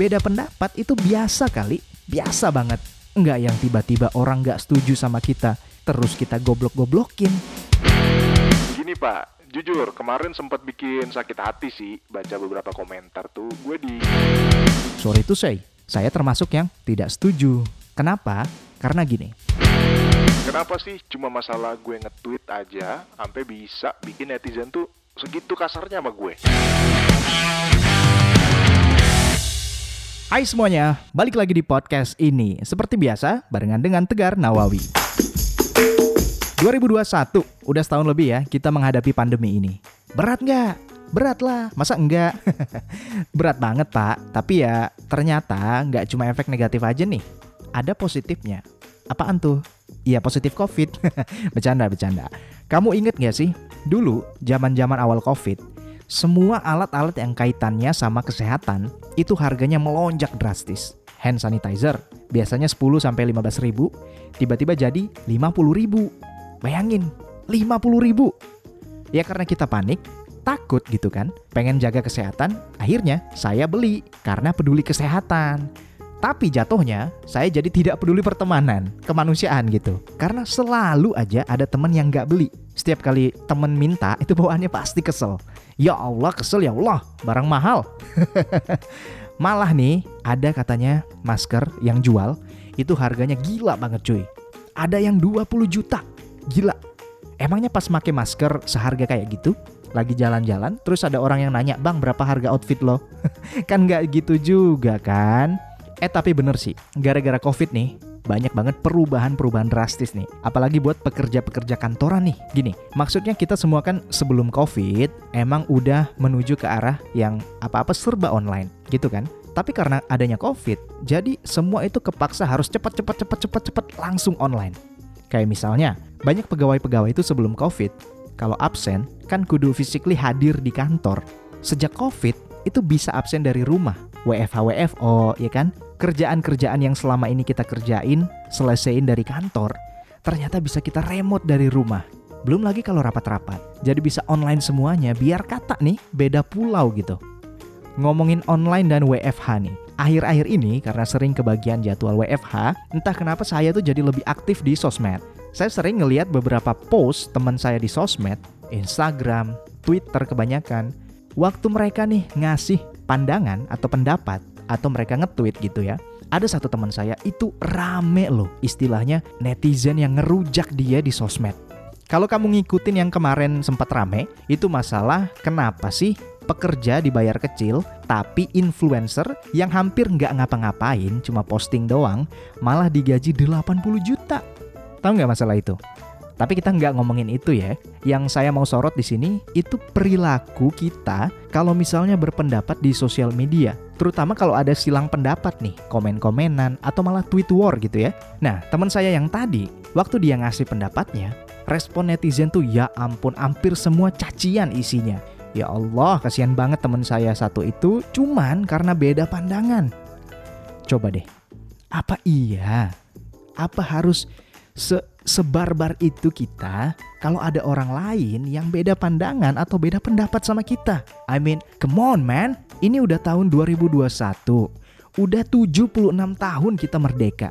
Beda pendapat itu biasa kali, biasa banget. Enggak yang tiba-tiba orang nggak setuju sama kita, terus kita goblok-goblokin. Gini pak, jujur kemarin sempat bikin sakit hati sih baca beberapa komentar tuh gue di Sorry to say, saya termasuk yang tidak setuju. Kenapa? Karena gini, kenapa sih cuma masalah gue nge-tweet aja sampai bisa bikin netizen tuh segitu kasarnya sama gue. Hai semuanya, balik lagi di podcast ini. Seperti biasa, barengan dengan Tegar Nawawi. 2021, udah setahun lebih ya kita menghadapi pandemi ini. Berat nggak? Berat lah, masa enggak? Berat banget pak, tapi ya ternyata nggak cuma efek negatif aja nih. Ada positifnya. Apaan tuh? Iya positif covid. bercanda, bercanda. Kamu inget nggak sih? Dulu, zaman-zaman awal covid, semua alat-alat yang kaitannya sama kesehatan itu harganya melonjak drastis. Hand sanitizer biasanya 10 sampai 15 ribu, tiba-tiba jadi 50 ribu. Bayangin, 50 ribu. Ya karena kita panik, takut gitu kan, pengen jaga kesehatan, akhirnya saya beli karena peduli kesehatan. Tapi jatuhnya saya jadi tidak peduli pertemanan, kemanusiaan gitu. Karena selalu aja ada temen yang nggak beli. Setiap kali temen minta itu bawaannya pasti kesel. Ya Allah kesel ya Allah, barang mahal. Malah nih ada katanya masker yang jual itu harganya gila banget cuy. Ada yang 20 juta. Gila. Emangnya pas make masker seharga kayak gitu? Lagi jalan-jalan terus ada orang yang nanya, "Bang, berapa harga outfit lo?" kan nggak gitu juga kan? Eh tapi bener sih, gara-gara covid nih, banyak banget perubahan-perubahan drastis nih. Apalagi buat pekerja-pekerja kantoran nih. Gini, maksudnya kita semua kan sebelum covid emang udah menuju ke arah yang apa-apa serba online, gitu kan? Tapi karena adanya covid, jadi semua itu kepaksa harus cepat-cepat cepat-cepat cepat langsung online. Kayak misalnya, banyak pegawai-pegawai itu sebelum covid, kalau absen kan kudu physically hadir di kantor. Sejak covid, itu bisa absen dari rumah, WFH WFO, ya kan? Kerjaan-kerjaan yang selama ini kita kerjain, selesaiin dari kantor, ternyata bisa kita remote dari rumah. Belum lagi kalau rapat-rapat. Jadi bisa online semuanya biar kata nih beda pulau gitu. Ngomongin online dan WFH nih. Akhir-akhir ini karena sering kebagian jadwal WFH, entah kenapa saya tuh jadi lebih aktif di sosmed. Saya sering ngeliat beberapa post teman saya di sosmed, Instagram, Twitter kebanyakan. Waktu mereka nih ngasih pandangan atau pendapat atau mereka nge-tweet gitu ya. Ada satu teman saya itu rame loh istilahnya netizen yang ngerujak dia di sosmed. Kalau kamu ngikutin yang kemarin sempat rame, itu masalah kenapa sih pekerja dibayar kecil, tapi influencer yang hampir nggak ngapa-ngapain, cuma posting doang, malah digaji 80 juta. Tahu nggak masalah itu? Tapi kita nggak ngomongin itu ya. Yang saya mau sorot di sini itu perilaku kita kalau misalnya berpendapat di sosial media. Terutama kalau ada silang pendapat nih, komen-komenan atau malah tweet war gitu ya. Nah, teman saya yang tadi, waktu dia ngasih pendapatnya, respon netizen tuh ya ampun hampir semua cacian isinya. Ya Allah, kasihan banget teman saya satu itu cuman karena beda pandangan. Coba deh, apa iya? Apa harus se sebarbar itu kita kalau ada orang lain yang beda pandangan atau beda pendapat sama kita. I mean, come on man. Ini udah tahun 2021. Udah 76 tahun kita merdeka.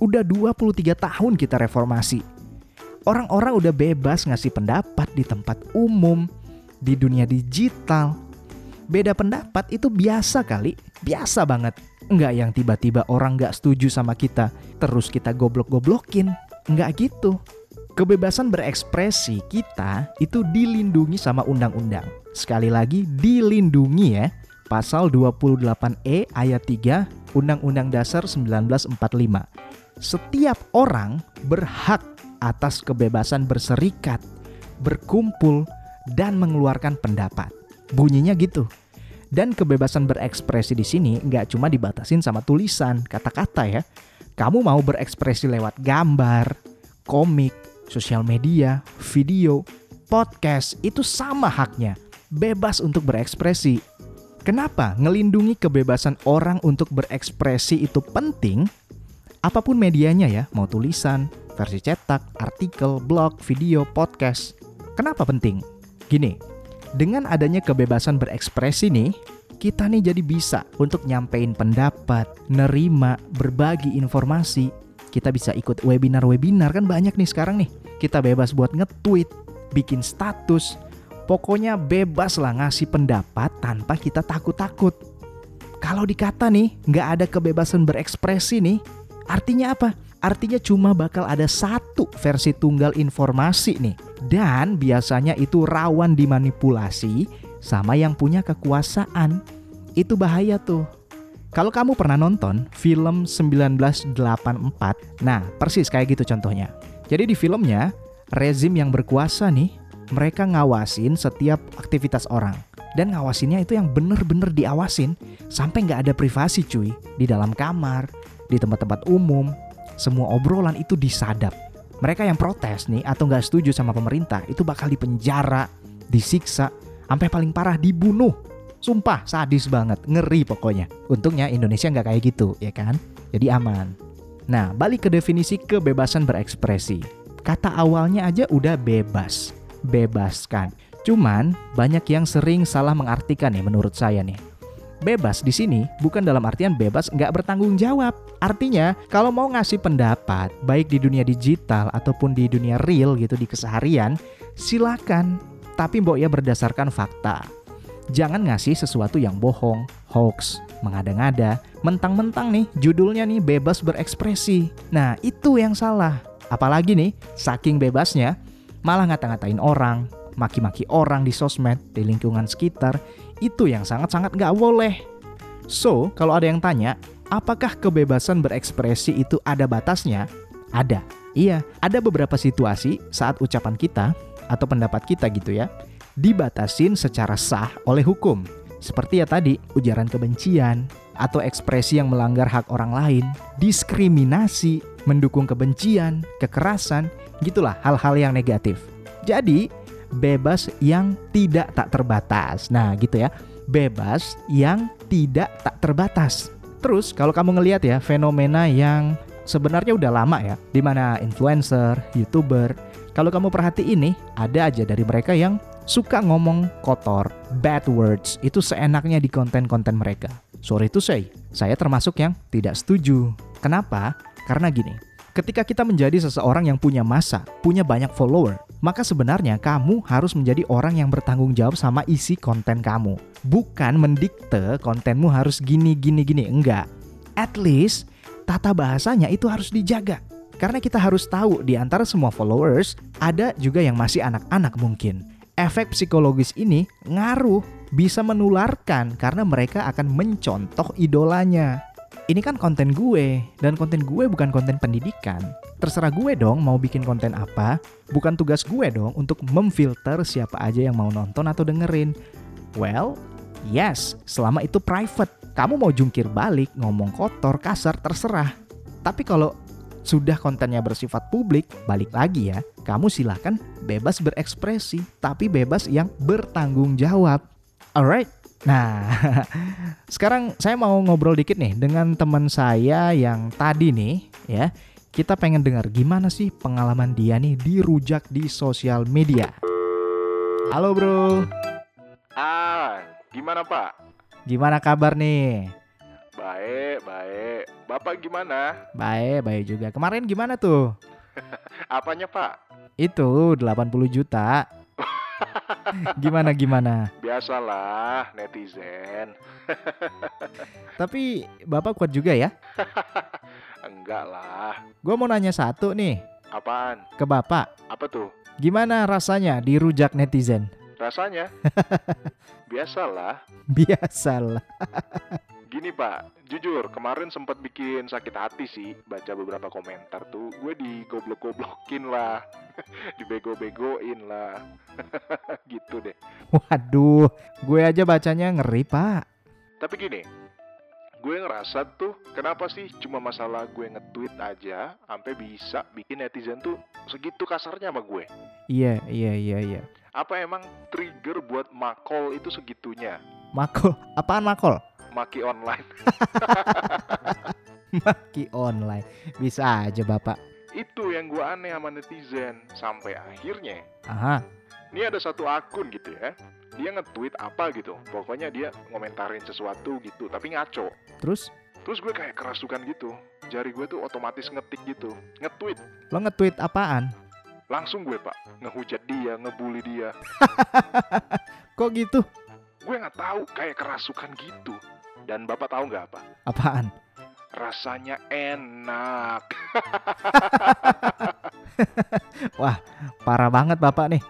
Udah 23 tahun kita reformasi. Orang-orang udah bebas ngasih pendapat di tempat umum, di dunia digital. Beda pendapat itu biasa kali, biasa banget. Enggak yang tiba-tiba orang nggak setuju sama kita, terus kita goblok-goblokin. Enggak gitu. Kebebasan berekspresi kita itu dilindungi sama undang-undang. Sekali lagi dilindungi ya. Pasal 28E ayat 3 Undang-Undang Dasar 1945. Setiap orang berhak atas kebebasan berserikat, berkumpul, dan mengeluarkan pendapat. Bunyinya gitu. Dan kebebasan berekspresi di sini nggak cuma dibatasin sama tulisan, kata-kata ya. Kamu mau berekspresi lewat gambar, komik, sosial media, video, podcast, itu sama haknya. Bebas untuk berekspresi. Kenapa ngelindungi kebebasan orang untuk berekspresi itu penting? Apa pun medianya ya, mau tulisan, versi cetak, artikel, blog, video, podcast. Kenapa penting? Gini, dengan adanya kebebasan berekspresi nih, kita nih jadi bisa untuk nyampein pendapat, nerima, berbagi informasi. Kita bisa ikut webinar-webinar kan banyak nih sekarang nih. Kita bebas buat nge-tweet, bikin status. Pokoknya bebas lah ngasih pendapat tanpa kita takut-takut. Kalau dikata nih nggak ada kebebasan berekspresi nih, artinya apa? Artinya cuma bakal ada satu versi tunggal informasi nih. Dan biasanya itu rawan dimanipulasi sama yang punya kekuasaan. Itu bahaya tuh. Kalau kamu pernah nonton film 1984, nah persis kayak gitu contohnya. Jadi di filmnya, rezim yang berkuasa nih, mereka ngawasin setiap aktivitas orang. Dan ngawasinnya itu yang bener-bener diawasin, sampai nggak ada privasi cuy. Di dalam kamar, di tempat-tempat umum, semua obrolan itu disadap. Mereka yang protes nih atau nggak setuju sama pemerintah itu bakal dipenjara, disiksa, sampai paling parah dibunuh Sumpah sadis banget, ngeri pokoknya. Untungnya Indonesia nggak kayak gitu, ya kan? Jadi aman. Nah, balik ke definisi kebebasan berekspresi. Kata awalnya aja udah bebas, bebaskan. Cuman banyak yang sering salah mengartikan nih menurut saya nih. Bebas di sini bukan dalam artian bebas nggak bertanggung jawab. Artinya kalau mau ngasih pendapat baik di dunia digital ataupun di dunia real gitu di keseharian, silakan. Tapi mbok ya berdasarkan fakta Jangan ngasih sesuatu yang bohong, hoax, mengada-ngada, mentang-mentang nih judulnya nih bebas berekspresi. Nah, itu yang salah. Apalagi nih, saking bebasnya, malah ngata-ngatain orang, maki-maki orang di sosmed, di lingkungan sekitar, itu yang sangat-sangat nggak boleh. So, kalau ada yang tanya, apakah kebebasan berekspresi itu ada batasnya? Ada. Iya, ada beberapa situasi saat ucapan kita atau pendapat kita gitu ya, dibatasin secara sah oleh hukum. Seperti ya tadi, ujaran kebencian, atau ekspresi yang melanggar hak orang lain, diskriminasi, mendukung kebencian, kekerasan, gitulah hal-hal yang negatif. Jadi, bebas yang tidak tak terbatas. Nah, gitu ya. Bebas yang tidak tak terbatas. Terus kalau kamu ngelihat ya fenomena yang sebenarnya udah lama ya, di mana influencer, YouTuber, kalau kamu perhatiin nih, ada aja dari mereka yang suka ngomong kotor, bad words, itu seenaknya di konten-konten mereka. Sorry to say, saya termasuk yang tidak setuju. Kenapa? Karena gini, ketika kita menjadi seseorang yang punya masa, punya banyak follower, maka sebenarnya kamu harus menjadi orang yang bertanggung jawab sama isi konten kamu. Bukan mendikte kontenmu harus gini, gini, gini. Enggak. At least, tata bahasanya itu harus dijaga. Karena kita harus tahu di antara semua followers, ada juga yang masih anak-anak mungkin efek psikologis ini ngaruh bisa menularkan karena mereka akan mencontoh idolanya. Ini kan konten gue dan konten gue bukan konten pendidikan. Terserah gue dong mau bikin konten apa, bukan tugas gue dong untuk memfilter siapa aja yang mau nonton atau dengerin. Well, yes, selama itu private. Kamu mau jungkir balik, ngomong kotor, kasar, terserah. Tapi kalau sudah kontennya bersifat publik, balik lagi ya, kamu silahkan bebas berekspresi, tapi bebas yang bertanggung jawab. Alright, nah sekarang saya mau ngobrol dikit nih dengan teman saya yang tadi nih ya. Kita pengen dengar gimana sih pengalaman dia nih dirujak di sosial media. Halo bro. Ah, gimana pak? Gimana kabar nih? Baik, baik. Bapak gimana? Baik, baik juga. Kemarin gimana tuh? Apanya, Pak? Itu 80 juta. gimana gimana? Biasalah netizen. Tapi Bapak kuat juga ya? Enggak lah. Gue mau nanya satu nih. Apaan? Ke Bapak. Apa tuh? Gimana rasanya dirujak netizen? Rasanya? Biasalah. Biasalah. Gini pak, jujur kemarin sempat bikin sakit hati sih baca beberapa komentar tuh gue digoblok-goblokin lah, dibego-begoin lah, gitu deh. Waduh, gue aja bacanya ngeri pak. Tapi gini, gue ngerasa tuh kenapa sih cuma masalah gue nge-tweet aja sampai bisa bikin netizen tuh segitu kasarnya sama gue. Iya, iya, iya, iya. Apa emang trigger buat makol itu segitunya? Makol? Apaan makol? maki online. maki online. Bisa aja, Bapak. Itu yang gue aneh sama netizen. Sampai akhirnya Aha. Ini ada satu akun gitu ya. Dia nge-tweet apa gitu. Pokoknya dia ngomentarin sesuatu gitu, tapi ngaco. Terus Terus gue kayak kerasukan gitu. Jari gue tuh otomatis ngetik gitu. Nge-tweet. lo nge-tweet apaan? Langsung gue pak. Ngehujat dia, ngebully dia. Kok gitu? Gue nggak tahu kayak kerasukan gitu. Dan bapak tahu nggak apa? Apaan? Rasanya enak. Parah banget bapak nih.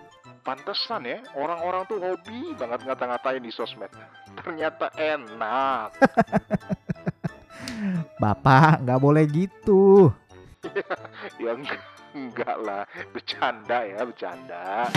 Pantesan ya, orang-orang tuh hobi banget ngata-ngatain di sosmed. Ternyata enak. Bapak nggak boleh gitu. ya enggak, enggak lah, bercanda ya, bercanda.